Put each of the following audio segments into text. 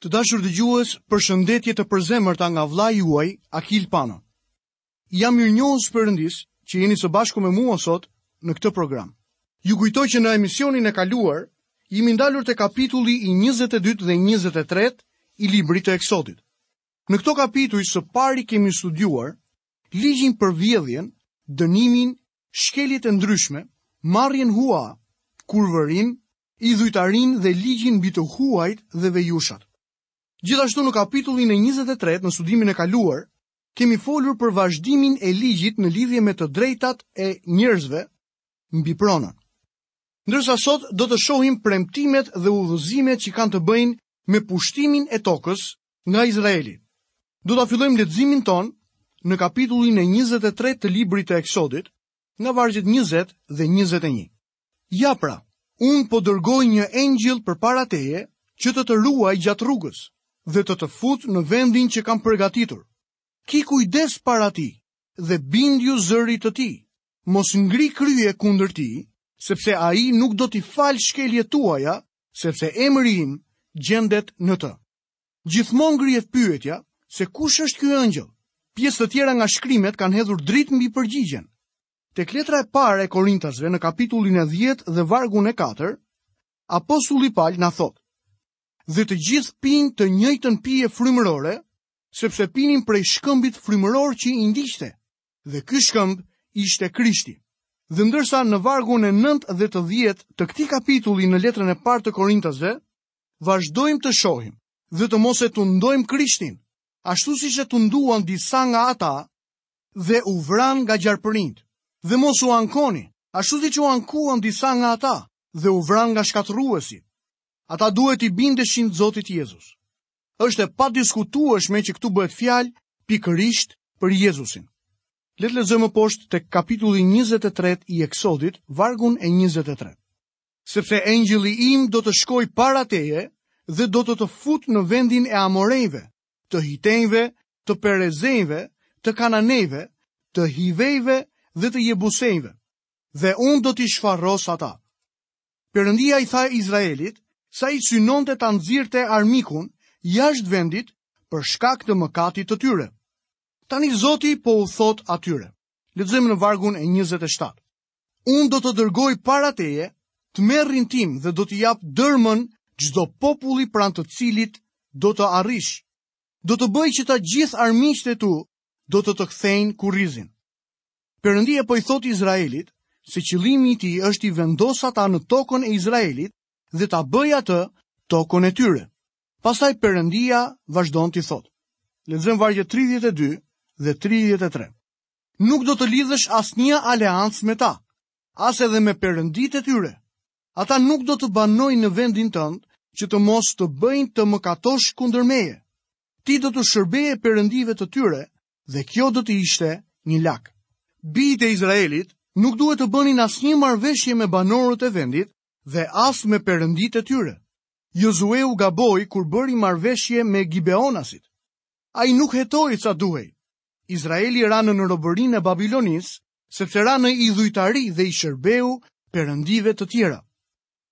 Të dashur dëgjues, përshëndetje të përzemërta nga vëllai juaj Akil Pano. Jam mirënjohës Perëndisë që jeni së bashku me mua sot në këtë program. Ju kujtoj që në emisionin e kaluar jemi ndalur te kapitulli i 22 dhe 23 i librit të Eksodit. Në këto kapituj së pari kemi studiuar ligjin për vjedhjen, dënimin, shkeljet e ndryshme, marrjen hua, kurvërim, idhujtarinë dhe ligjin mbi të huajt dhe vejushat. Gjithashtu në kapitullin e njëzet e tretë në studimin e kaluar, kemi folur për vazhdimin e ligjit në lidhje me të drejtat e njerëzve mbi pronën. Ndërsa sot do të shohim premtimet dhe udhëzimet që kanë të bëjnë me pushtimin e tokës nga Izraeli. Do ta fillojmë leximin tonë në kapitullin e 23 të librit të Eksodit, nga vargjet 20 dhe 21. Ja pra, unë po dërgoj një engjëll përpara teje që të të ruajë gjatë rrugës dhe të të futë në vendin që kam përgatitur. Ki kujdes para tij dhe bindju zërit të tij. Mos ngri krye kundër tij, sepse ai nuk do t'i falë shkeljet tuaja, sepse emri im gjendet në të. Gjithmonë ngrihet pyetja se kush është ky engjëll. Pjesë të tjera nga shkrimet kanë hedhur dritë mbi përgjigjen. Tek letra e parë e Korintasve në kapitullin e 10 dhe vargun e 4, apostulli Pal na thotë: "Dhe të gjithë pinë të njëjtën pije frymërore, sepse pinin prej shkëmbit frymëror që i ndiqte, dhe ky shkëmb ishte Krishti." Dhe ndërsa në vargun e 9 dhe të 10 të këtij kapitulli në letrën e parë të Korintasve, vazhdojmë të shohim dhe të mos e tundojmë Krishtin, ashtu siç e tunduan disa nga ata dhe u vranë nga gjarpërinjtë. Dhe mos u ankoni, ashtu siç u ankuan disa nga ata dhe u vranë nga shkatërruesit. Ata duhet t'i bindeshin Zotit Jezus. Është e padiskutueshme që këtu bëhet fjalë pikërisht për Jezusin. Le të lexojmë më poshtë tek kapitulli 23 i Eksodit, vargun e 23. Sepse engjëlli im do të shkojë para teje dhe do të të futë në vendin e Amorenjve, të hitenjve, të perezenjve, të kananenjve, të hivejve dhe të jebusenjve, dhe unë do t'i shfarros ata. Perëndia i tha Izraelit, se ai synonte ta nxirrte armikun jashtë vendit për shkak të mëkatit të tyre. Tani Zoti po u thotë atyre. Lexojmë në vargun e 27. Unë do të dërgoj para teje tmerrin tim dhe do t'i jap dërrmën çdo populli pranë të cilit do të arrish. Do të bëj që të gjithë armiqtë e tu do të të kthejnë kurrizin. Perëndia po i thotë Izraelit se qëllimi i tij është t'i vendosë ata në tokën e Izraelit dhe ta bëjë atë tokën e tyre. Pastaj Perëndia vazhdon të thotë. Lexojmë vargjet 32 dhe 33. nuk do të lidhësh asnjë aleancë me ta, as edhe me perënditë e tyre. Ata nuk do të banojnë në vendin tënd që të mos të bëjnë të mëkatosh kundër meje. Ti do t'u shërbeje perëndive të tyre dhe kjo do të ishte një lak. Bijtë e Izraelit nuk duhet të bënin asnjë marrëveshje me banorët e vendit dhe as me perënditë e tyre. Jozueu gaboi kur bëri marrëveshje me Gibeonasit. Ai nuk hetoi sa duhej. Izraeli ra në robërinë e Babilonisë, sepse ra në idhujtari dhe i shërbeu perëndive të tjera.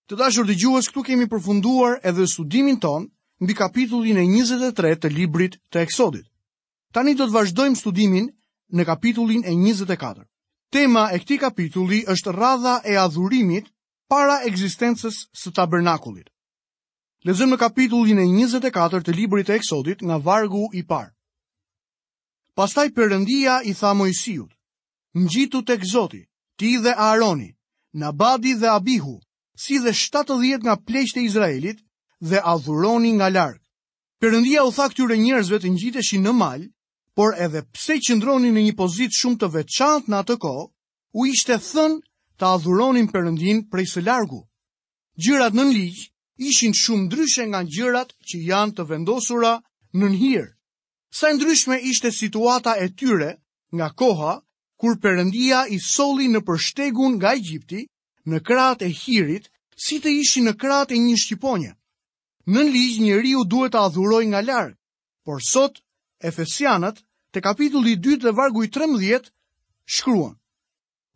Të dashur dëgjues, këtu kemi përfunduar edhe studimin tonë mbi kapitullin e 23 të librit të Eksodit. Tani do të vazhdojmë studimin në kapitullin e 24. Tema e këtij kapitulli është radha e adhurimit para ekzistencës së tabernakullit. Lexojmë në kapitullin e 24 të librit të Eksodit nga vargu i parë. Pastaj Perëndia i tha Moisiut: Ngjitu tek Zoti, ti dhe Aaroni, Nabadi dhe Abihu, si dhe 70 nga pleqtë e Izraelit dhe adhuroni nga larg. Perëndia u tha këtyre njerëzve të ngjiteshin në mal, por edhe pse qëndronin në një pozitë shumë të veçantë në atë kohë, u ishte thënë të adhuronin Perëndinë prej së largu. Gjërat nën ligj ishin shumë ndryshe nga gjërat që janë të vendosura nën hir. Sa e ndryshme ishte situata e tyre nga koha kur Perëndia i solli nëpër shtegun nga Egjipti në krahët e hirit, si të ishin në krahët e një shqiponje. Nën ligj njeriu duhet të adhurojë nga larg, por sot Efesianëve te kapitulli 2 dhe vargu i 13 shkruan: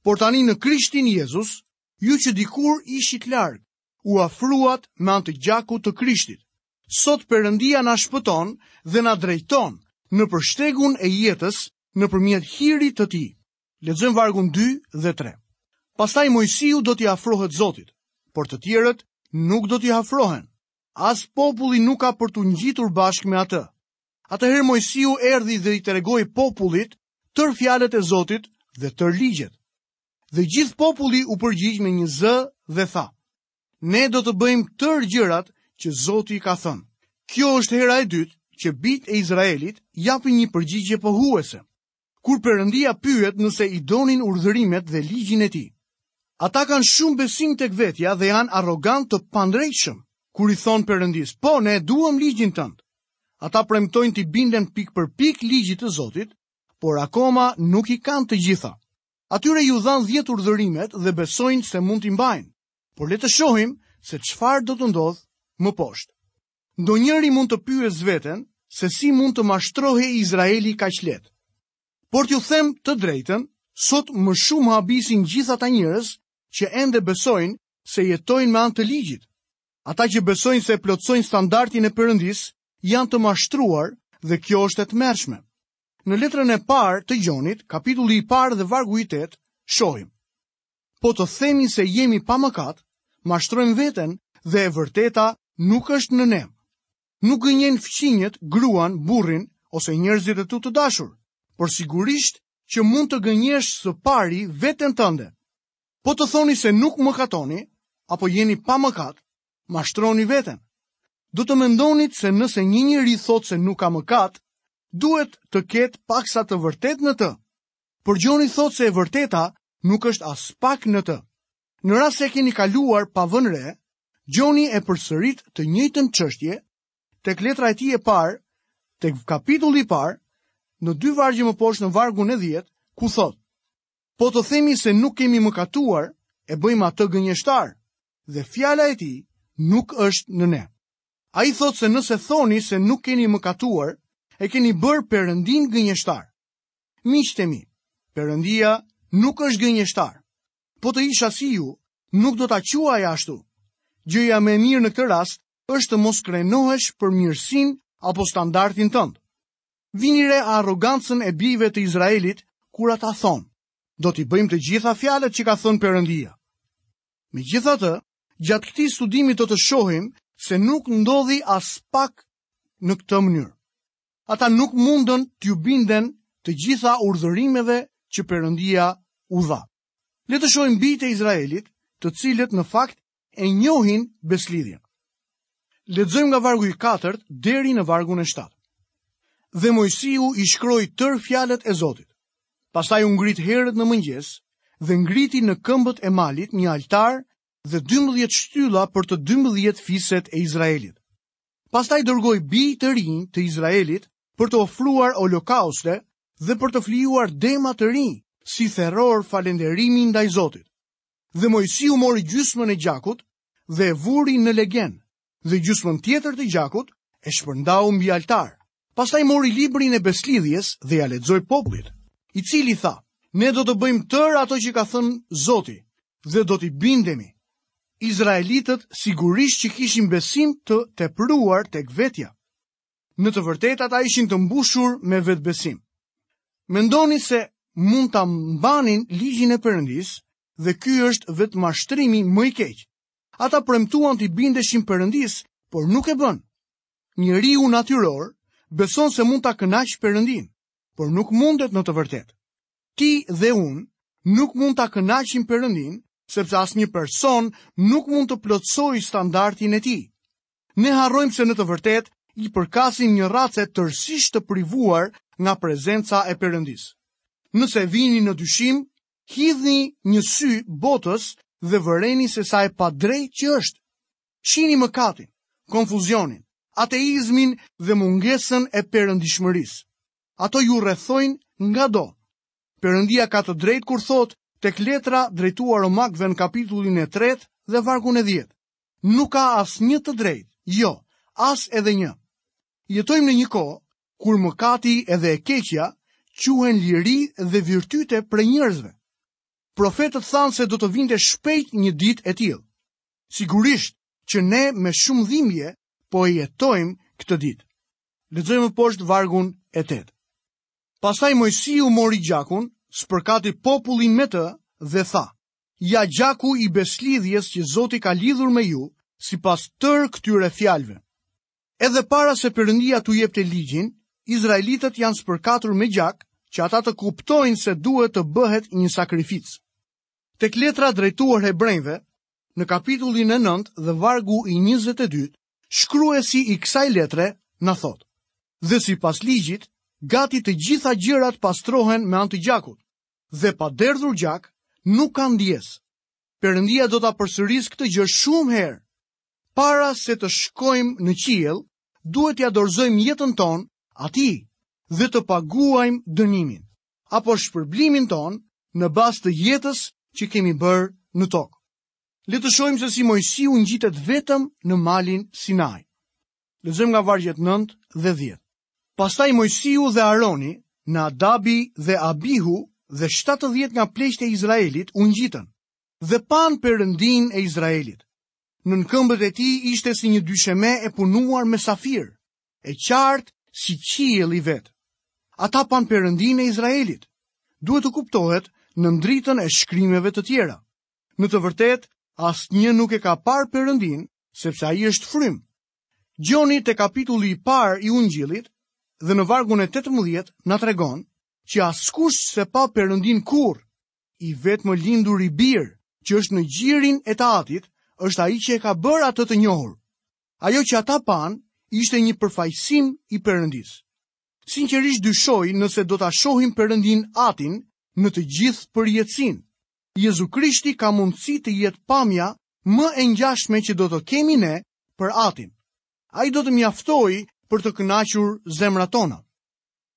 Por tani në Krishtin Jezus, Ju që dikur ishit larg, u afruat me anë të gjakut të Krishtit. Sot Perëndia na shpëton dhe na drejton nëpër shtegun e jetës nëpërmjet hirit të tij. Lexojmë vargun 2 dhe 3. Pastaj Moisiu do t'i afrohet Zotit, por të tjerët nuk do t'i afrohen. As populli nuk ka për t'u ngjitur bashkë me atë. Atëherë Moisiu erdhi dhe i tregoi popullit tërë fjalët e Zotit dhe tërë ligjet. Dhe gjithë populli u përgjigj me një zë dhe tha, Ne do të bëjmë tërë gjërat që Zoti ka thënë. Kjo është hera e dytë që bijtë e Izraelit japin një përgjigje pohuese. Kur Perëndia pyet nëse i donin urdhërimet dhe ligjin e tij, ata kanë shumë besim tek vetja dhe janë arrogantë të pandreqshëm. Kur i thonë Perëndisë, "Po, ne e duam ligjin tënd." Ata premtojnë t'i binden pikë për pikë ligjit të Zotit, por akoma nuk i kanë të gjitha. Atyre iu dhanë dhjetë urdhërimet dhe besojnë se mund t'i mbajnë, por le të shohim se çfarë do të ndodhë më poshtë. Ndonjëri mund të pyesë veten se si mund të mashtrohej Izraeli kaq lehtë. Por t'ju them të drejtën, sot më shumë habisin gjithë ata njerëz që ende besojnë se jetojnë me anë të ligjit. Ata që besojnë se e plotësojnë standardin e Perëndisë janë të mashtruar dhe kjo është e tmerrshme. Në letrën e parë të Gjonit, kapitulli i parë dhe vargu i tetë, shohim. Po të themi se jemi pa mëkat, mashtrojmë veten dhe e vërteta nuk është në ne. Nuk gënjen fqinjët, gruan, burrin ose njerëzit e tu të dashur, por sigurisht që mund të gënjesh së pari veten tënde. Po të thoni se nuk mëkatoni apo jeni pa mëkat, mashtroni veten. Do të mendonit se nëse një njeri thotë se nuk ka mëkat, duhet të ketë paksa të vërtetë në të. Por Gjoni thotë se e vërteta nuk është aspak në të. Në rast se e keni kaluar pa vënë re, Gjoni e përsërit të njëjtën çështje tek letra e tij e parë, tek kapitulli i parë, në dy vargje më poshtë në vargun e 10, ku thotë: Po të themi se nuk kemi mëkatuar, e bëjmë atë gënjeshtar dhe fjala e tij nuk është në ne. Ai thotë se nëse thoni se nuk keni mëkatuar, e keni bërë Perëndinë gënjeshtar. Miqtë e mi, Perëndia nuk është gënjeshtar. Po të isha si ju, nuk do ta quaja ashtu. Gjëja më e mirë në këtë rast është të mos krenohesh për mirësinë apo standardin tënd. Vini re arrogancën e bijve të Izraelit kur ata thonë, do t'i bëjmë të gjitha fjalët që ka thënë Perëndia. Megjithatë, Gjatë këtij studimi do të shohim se nuk ndodhi aspak në këtë mënyrë. Ata nuk mundën t'iu binden të gjitha urdhërimeve që Perëndia u dha. Le të shohim bijtë e Izraelit, të cilët në fakt e njohin besëlidhjen. Lexojmë nga vargu i 4 deri në vargun e 7. Dhe Moisiu i shkroi tërë fjalët e Zotit. Pastaj u ngrit herët në mëngjes dhe ngriti në këmbët e malit një altar dhe 12 shtylla për të 12 fiset e Izraelit. Pastaj dërgoi bij të rinj të Izraelit për të ofruar holokauste dhe për të flijuar dema të rinj si therror falënderimi ndaj Zotit. Dhe Moisiu mori gjysmën e gjakut dhe e vuri në legen, dhe gjysmën tjetër të gjakut e shpërndau mbi altar. Pastaj mori librin e besëlidhjes dhe ia lexoi popullit, i cili tha: Ne do të bëjmë tërë ato që ka thënë Zoti dhe do t'i bindemi. Izraelitët sigurisht që kishin besim të tepruar tek vetja. Në të vërtetë ata ishin të mbushur me vetëbesim. Mendonin se mund ta mbanin ligjin e Perëndisë dhe ky është vetëmashtrimi më i keq, Ata premtuan t'i bindeshin Perëndisë, por nuk e bënë. Njeriu natyror beson se mund ta kënaqë Perëndinë, por nuk mundet në të vërtetë. Ti dhe unë nuk mund ta kënaqim Perëndinë, sepse asnjë person nuk mund të plotësojë standardin e tij. Ne harrojmë se në të vërtetë i përkasim një race tërësisht të privuar nga prezenca e Perëndisë. Nëse vini në dyshim, Hidhni një sy botës dhe vëreni se sa e padrejtë që është. Shihni mëkatin, konfuzionin, ateizmin dhe mungesën e perëndishmërisë. Ato ju rrethojnë ngado. Perëndia ka të drejtë kur thotë tek letra drejtuar romakëve në kapitullin e 3 dhe vargun e 10. Nuk ka asnjë të drejtë, jo, as edhe një. Jetojmë në një kohë kur mëkati edhe e keqja quhen liri dhe virtyte prej njerëzve. Profetët thanë se do të vinte shpejt një ditë e tillë. Sigurisht që ne me shumë dhimbje po e jetojmë këtë ditë. Lexojmë poshtë vargun e 8. Pastaj Moisiu mori gjakun, spërkati popullin me të dhe tha: Ja gjaku i besëlidhjes që Zoti ka lidhur me ju, sipas tërë këtyre fjalëve. Edhe para se Perëndia t'u jepte Ligjin, izraelitët janë spërkatur me gjak që ata të kuptojnë se duhet të bëhet një sakrificë. Tek letra drejtuar hebrenjve, në kapitullin e nëntë dhe vargu i njëzet e dytë, shkruesi i kësaj letre na thotë: Dhe sipas ligjit, gati të gjitha gjërat pastrohen me anë të gjakut, dhe pa derdhur gjak nuk ka ndjesë. Perëndia do ta përsërisë këtë gjë shumë herë, Para se të shkojmë në qiell, duhet t'ia dorëzojmë jetën tonë atij dhe të paguajmë dënimin apo shpërblimin tonë në bazë të jetës që kemi bërë në tokë. Le të shohim se si Moisiu ngjitet vetëm në malin Sinai. Lexojmë nga vargjet 9 dhe 10. Pastaj Moisiu dhe Aroni, Nadabi dhe Abihu dhe 70 nga pleqtë e Izraelit u ngjitën dhe panë Perëndinë e Izraelit. Nën këmbët e tij ishte si një dysheme e punuar me safir, e qartë si qielli vetë. Ata panë Perëndinë e Izraelit. Duhet të kuptohet në dritën e shkrimeve të tjera. Në të vërtetë, asnjë nuk e ka parë Perëndinë, sepse ai është frymë. Gjoni te kapitulli i parë i Ungjillit dhe në vargun e 18 na tregon që askush s'e pa Perëndinë kurrë I vetëmlinduri Bir, që është në gjirin e të atit, është ai që e ka bërë atë të njohur. Ajo që ata panë ishte një përfaqësim i Perëndisë. Sinqerisht dyshoj nëse do ta shohim Perëndinë Atin në të gjithë përjetësinë. Jezu Krishti ka mundësi të jetë pamja më e ngjashme që do të kemi ne për Atin. Ai do të mjaftojë për të kënaqur zemrat tona.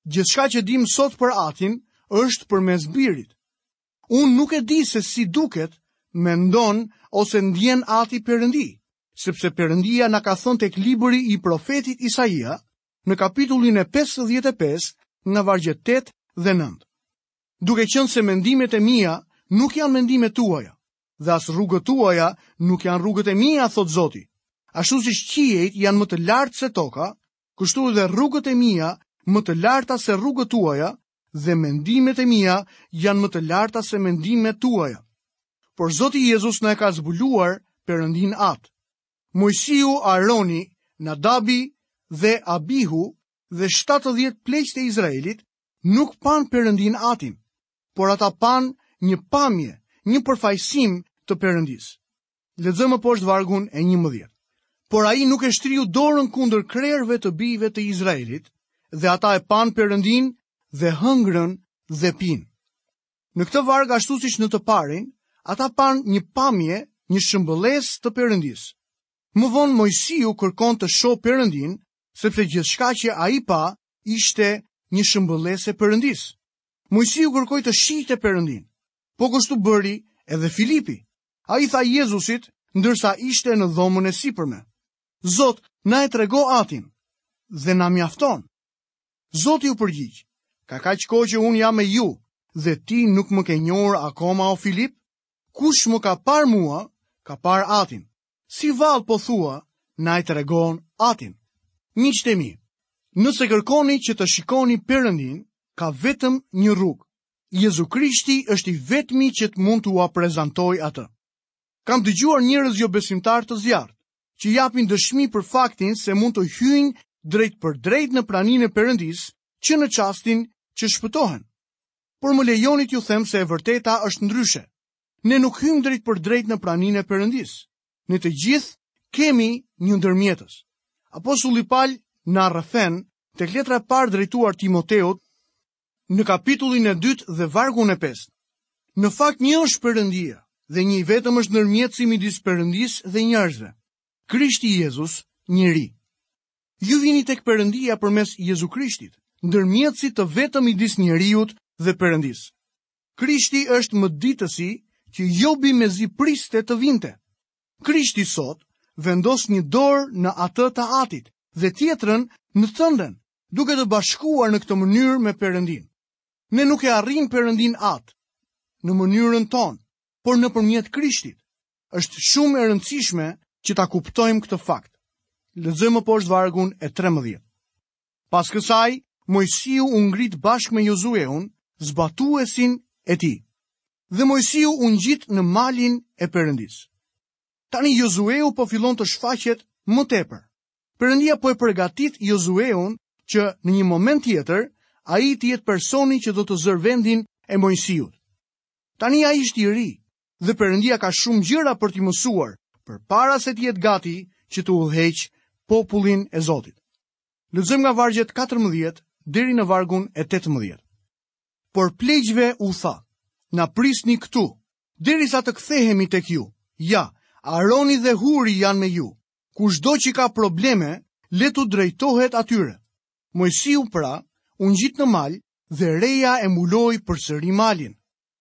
Gjithçka që dimë sot për Atin është përmes Birit. Unë nuk e di se si duket, mendon ose ndien Ati Perëndi, sepse Perëndia na ka thënë tek libri i profetit Isaia në kapitullin e 55 në vargjet 8 dhe 9. Duke qenë se mendimet e mia nuk janë mendimet tuaja, dhe as rrugët tuaja nuk janë rrugët e mia, thotë Zoti. Ashtu siç qiejt janë më të lartë se toka, kështu edhe rrugët e mia më të larta se rrugët tuaja dhe mendimet e mia janë më të larta se mendimet tuaja. Por Zoti Jezus na e ka zbuluar Perëndinë Atë. Moisiu, Aroni, Nadabi dhe Abihu dhe 70 pleqtë e Izraelit nuk panë Perëndinë Atin, por ata panë një pamje, një përfaqësim të Perëndisë. Lexojmë më poshtë vargun e 11. Por ai nuk e shtriu dorën kundër krerëve të bijve të Izraelit, dhe ata e panë Perëndinë dhe hëngrën dhe pinë. Në këtë varg ashtu siç në të parin, ata panë një pamje, një shëmbëllesë të Perëndisë. Më vonë Moisiu kërkon të shohë Perëndinë, sepse gjithçka që ai pa ishte një shëmbëllesë e Perëndisë. Moisiu kërkoi të shihte Perëndinë. Po kështu bëri edhe Filipi. Ai i tha Jezusit, ndërsa ishte në dhomën e sipërme. Zot, na e trego atin, dhe na mjafton. Zoti u përgjigj, ka kaq kohë që unë jam me ju, dhe ti nuk më ke njohur akoma o Filip? Kush më ka parë mua, ka parë atin. Si vallë po thua, na e tregon atin. Miqtë e mi, nëse kërkoni që të shikoni Perëndinë, ka vetëm një rrugë, Jezu Krishti është i vetmi që të mund t'ua prezantojë atë. Kam dëgjuar njerëz jobesimtarë të zjarrtë, që japin dëshmi për faktin se mund të hyjnë drejtpërdrejt në praninë e Perëndisë që në çastin që shpëtohen. Por më lejoni t'ju them se e vërteta është ndryshe. Ne nuk hyjmë drejtpërdrejt në praninë e Perëndisë. Ne të gjithë kemi një ndërmjetës. Apostulli Pal na rrëfen tek letra e parë drejtuar Timoteut Në kapitullin e dytë dhe vargun e pestë. Në fakt një është Perëndia dhe një i vetëm është ndërmjetësi midis Perëndisë dhe njerëzve. Krishti Jezus, njeri. Ju vini tek Perëndia përmes Jezu Krishtit, ndërmjetësit të vetëm midis njeriut dhe Perëndisë. Krishti është mëditësi që Jobi mezi priste të vinte. Krishti sot vendos një dorë në atë të atit dhe tjetrën në tënden duke të bashkuar në këtë mënyrë me Perëndinë. Ne nuk e arrijmë Perëndinë atë në mënyrën tonë, por nëpërmjet Krishtit. Është shumë e rëndësishme që ta kuptojmë këtë fakt. Lexojmë më poshtë vargun e 13. Pas kësaj, Moisiu u ngrit bashkë me Jozueun, zbatuesin e tij. Dhe Moisiu u ngjit në malin e Perëndisë. Tani Jozueu po fillon të shfaqet më tepër. Perëndia po e përgatit Jozueun që në një moment tjetër ai të jetë personi që do të zërë vendin e Moisiut. Tani ai është i ri dhe Perëndia ka shumë gjëra për t'i mësuar përpara se të jetë gati që të udhëheqë popullin e Zotit. Lexojmë nga vargjet 14 deri në vargun e 18. Por pleqve u tha: Na prisni këtu, derisa të kthehemi tek ju. Ja, Aroni dhe Huri janë me ju. Kushdo që ka probleme, le t'u drejtohet atyre. Moisiu pra, u ngjit në mal dhe reja e mbuloi përsëri malin.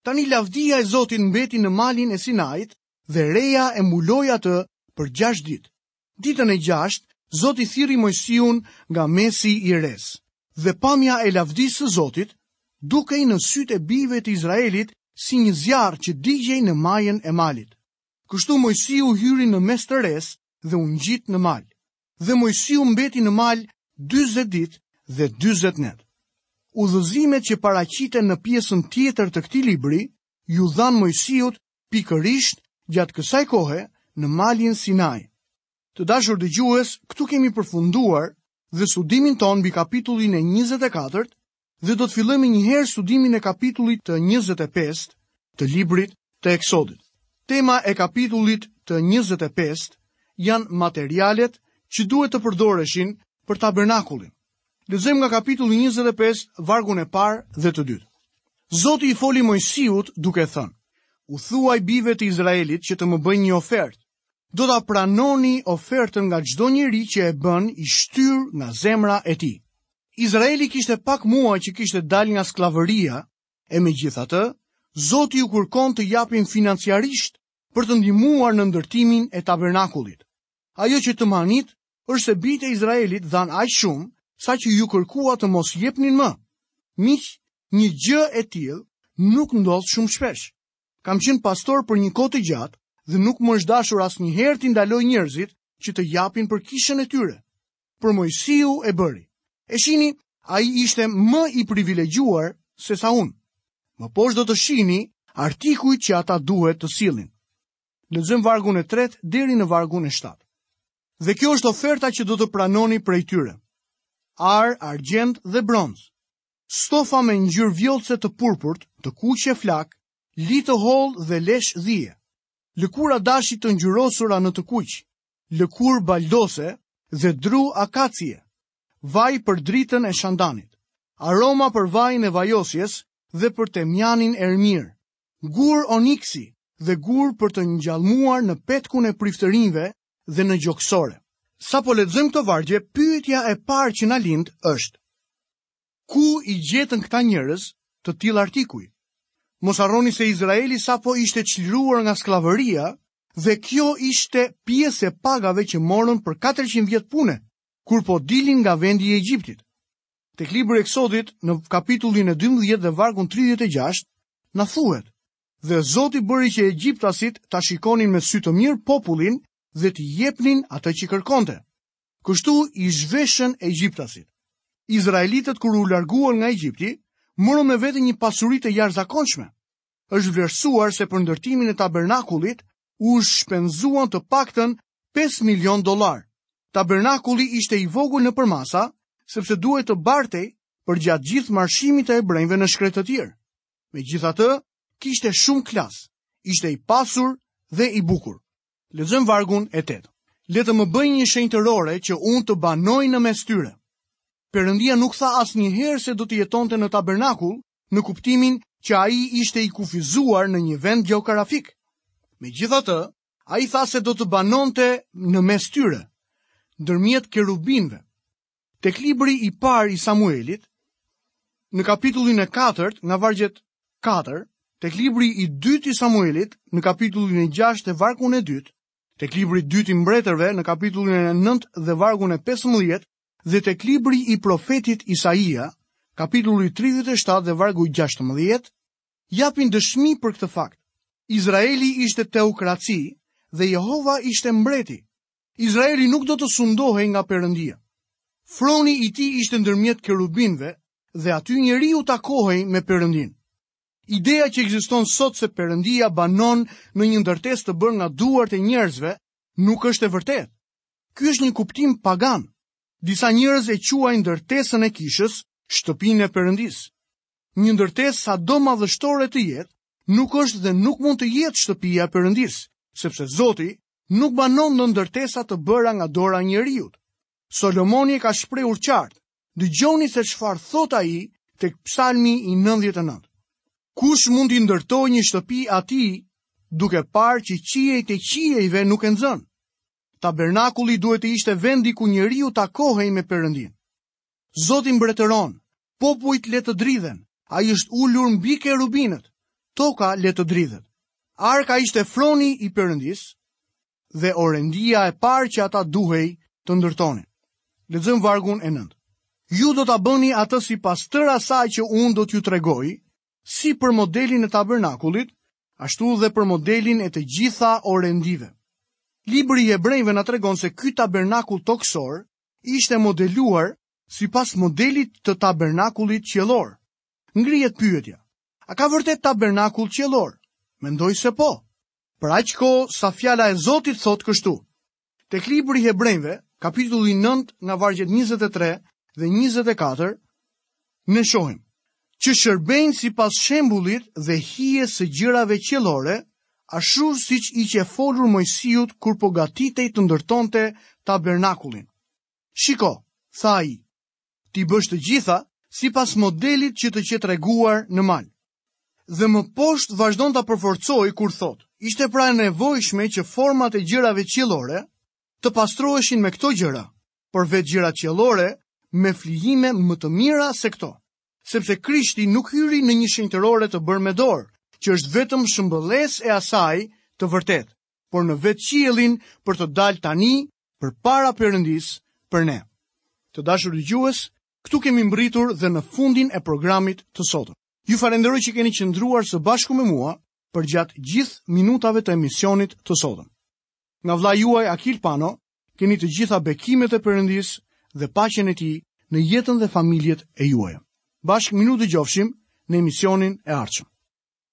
Tani lavdia e Zotit mbeti në malin e Sinait dhe reja e mbuloi atë për gjashtë ditë. Ditën e gjashtë, Zoti thirri Moisiun nga mesi i resë, dhe pamja e lavdisë së Zotit dukej në sytë e bijve të Izraelit si një zjarr që digjej në majën e malit. Kështu Mojsiu hyri në mes të resë dhe u ngjit në mal. Dhe Mojsiu mbeti në mal 40 ditë dhe 40 netë. Udhëzimet që paraqiten në pjesën tjetër të këtij libri iu dhanë Mojsiut pikërisht gjatë kësaj kohe në malin Sinai. Të dashur dëgjues, këtu kemi përfunduar dhe studimin tonë mbi kapitullin e 24 dhe do të fillojmë menjëherë studimin e kapitullit të 25 të librit të Eksodit. Tema e kapitullit të 25 janë materialet që duhet të përdoreshin për tabernakulin. Lexojmë nga kapitulli 25, vargun e parë dhe të dytë. Zoti i foli Mojsiut duke thënë, u thuaj bijve të Izraelit që të më bëjnë një ofertë. Do ta pranoni ofertën nga çdo njeri që e bën i shtyrë nga zemra e tij. Izraeli kishte pak muaj që kishte dalë nga skllavëria, e megjithatë, Zoti u kërkon të japin financiarisht për të ndihmuar në ndërtimin e tabernakullit. Ajo që të mahnit është se bijtë e Izraelit dhanë aq shumë saqë iu kërkua të mos jepnin më. Miq, një gjë e tillë nuk ndodh shumë shpesh. Kam qenë pastor për një kohë të gjatë dhe nuk më është dashur asnjëherë t'i ndaloj njerëzit që të japin për kishën e tyre. Por Mojsiu e bëri. E shihni, ai ishte më i privilegjuar sesa unë. Më poshtë do të shihni artikujt që ata duhet të sillnin. Lexojmë vargun e tretë deri në vargun e shtatë. Dhe kjo është oferta që do të pranoni prej tyre. Ar, argjend dhe bronz. stofa me ngjyrë vjollce të purpurt, të kuqe flakë, li të hollë dhe lesh dhije. Lëkura dashi të ngjyrosura në të kuq, lëkurë baldose dhe dru akacie. Vaj për dritën e shandanit. Aroma për vajin e vajosjes dhe për temjanin erëmirë. Gurë oniksi dhe gurë për të ngallmuar në petkun e priftërinjve dhe në gjoksore. Sapo lexojmë këto vargje, pyetja e parë që na lind është: Ku i gjetën këta njerëz të tillë artikujt? Mos harroni se Izraeli sapo ishte çliruar nga skllavëria dhe kjo ishte pjesë e pagave që morën për katërqind vjet pune, kur po dilnin nga vendi i Egjiptit. Tek libri i Eksodit, në kapitullin e dymbëdhjetë dhe vargun tridhjetë e gjashtë, na thuhet, Dhe Zoti bëri që egjiptasit ta shikonin me sy të mirë popullin dhe t'i jepnin atë që kërkonte. Kështu i zhveshën egjiptasit. Izraelitët kur u larguan nga Egjipti, morën me vete një pasuri të jashtëzakonshme. Është vlerësuar se për ndërtimin e tabernakullit u shpenzuan të paktën 5 milion dollar. Tabernakulli ishte i vogël në përmasa, sepse duhej të bartej përgjatë gjithë marshimit të hebrenjve në shkretëtirë. Megjithatë, kishte shumë klas, ishte i pasur dhe i bukur. Lexojmë vargun e 8. Le të më bëjnë një shenjtërore që unë të banoj në mes tyre. Perëndia nuk tha asnjëherë se do të jetonte në tabernakull, në kuptimin që ai ishte i kufizuar në një vend gjeografik. Megjithatë, ai tha se do të banonte në mes tyre, ndërmjet kerubinëve. Tek libri i parë i Samuelit, në kapitullin e 4, nga vargjet 4, tek libri i dytë i Samuelit, në kapitullin e 6 dhe vargun e 2, tek libri i dytë i Mbretërve, në kapitullin e 9 dhe vargun e 15, dhe tek libri i profetit Isaia, kapitulli 37 dhe vargu 16, japin dëshmi për këtë fakt. Izraeli ishte teokraci dhe Jehova ishte mbreti. Izraeli nuk do të sundohej nga Perëndia. Froni i tij ishte ndërmjet kerubinëve dhe aty njeriu takohej me Perëndinë. Ideja që ekziston sot se Perëndia banon në një ndërtesë të bërë nga duart e njerëzve nuk është e vërtetë. Ky është një kuptim pagan. Disa njerëz e quajnë ndërtesën e kishës shtëpinë e Perëndisë. Një ndërtesë sado madhështore të jetë, nuk është dhe nuk mund të jetë shtëpia e Perëndisë, sepse Zoti nuk banon në ndërtesa të bëra nga dora e njeriut. Solomoni e ka shprehur qartë, dëgjoni se çfarë thotë ai tek Psalmi i 99. Kush mund t'i ndërtojë një shtëpi atij duke parë që qiejt e qiejve nuk e nxën. Tabernakulli duhet të ishte vendi ku njeriu takohej me Perëndinë. Zoti mbretëron, popujt le të dridhen, ai është ulur mbi kerubinët, toka le të dridhet. Arka ishte froni i Perëndisë dhe orendia e parë që ata duhej të ndërtonin. Lexojmë vargun e nëntë. Ju do ta bëni atë sipas tërë asaj që unë do t'ju tregoj, si për modelin e tabernakullit, ashtu dhe për modelin e të gjitha orendive. Libri i Hebrenjve na tregon se ky tabernakull tokësor ishte modeluar sipas modelit të tabernakullit qiellor. Ngrihet pyetja, a ka vërtet tabernakull qiellor? Mendoj se po. Për aq kohë sa fjala e Zotit thotë kështu. Tek libri i Hebrenjve, kapitulli 9 nga vargjet 23 dhe 24, Ne shohim që shërbejnë sipas shembullit dhe hijes së gjërave qiellore, ashtu siç i qe folur Moisiut kur po gatitej të ndërtonte tabernakullin. Shiko, tha ai, t'i bësh të gjitha sipas modelit që të qe treguar në mal. Dhe më poshtë vazhdon ta përforcojë kur thotë, ishte pra e nevojshme që format e gjërave qiellore të pastroheshin me këto gjëra, por vetë gjërat qiellore, me flijime më të mira se këto. Sepse Krishti nuk hyri në një shenjtërore të bërë me dorë, që është vetëm shëmbëllesë e asaj të vërtetë, por në vetë qiellin për të dalë tani përpara Perëndisë për ne. Të dashur dëgjues, këtu kemi mbërritur dhe në fundin e programit të sotëm. Ju falënderoj që keni qëndruar së bashku me mua përgjatë gjithë minutave të emisionit të sotëm. Nga vëllai juaj Akil Pano, keni të gjitha bekimet e Perëndisë dhe paqen e Tij në jetën dhe familjet e juaj. Bashkë mirudëgjofshim në emisionin e ardhshëm.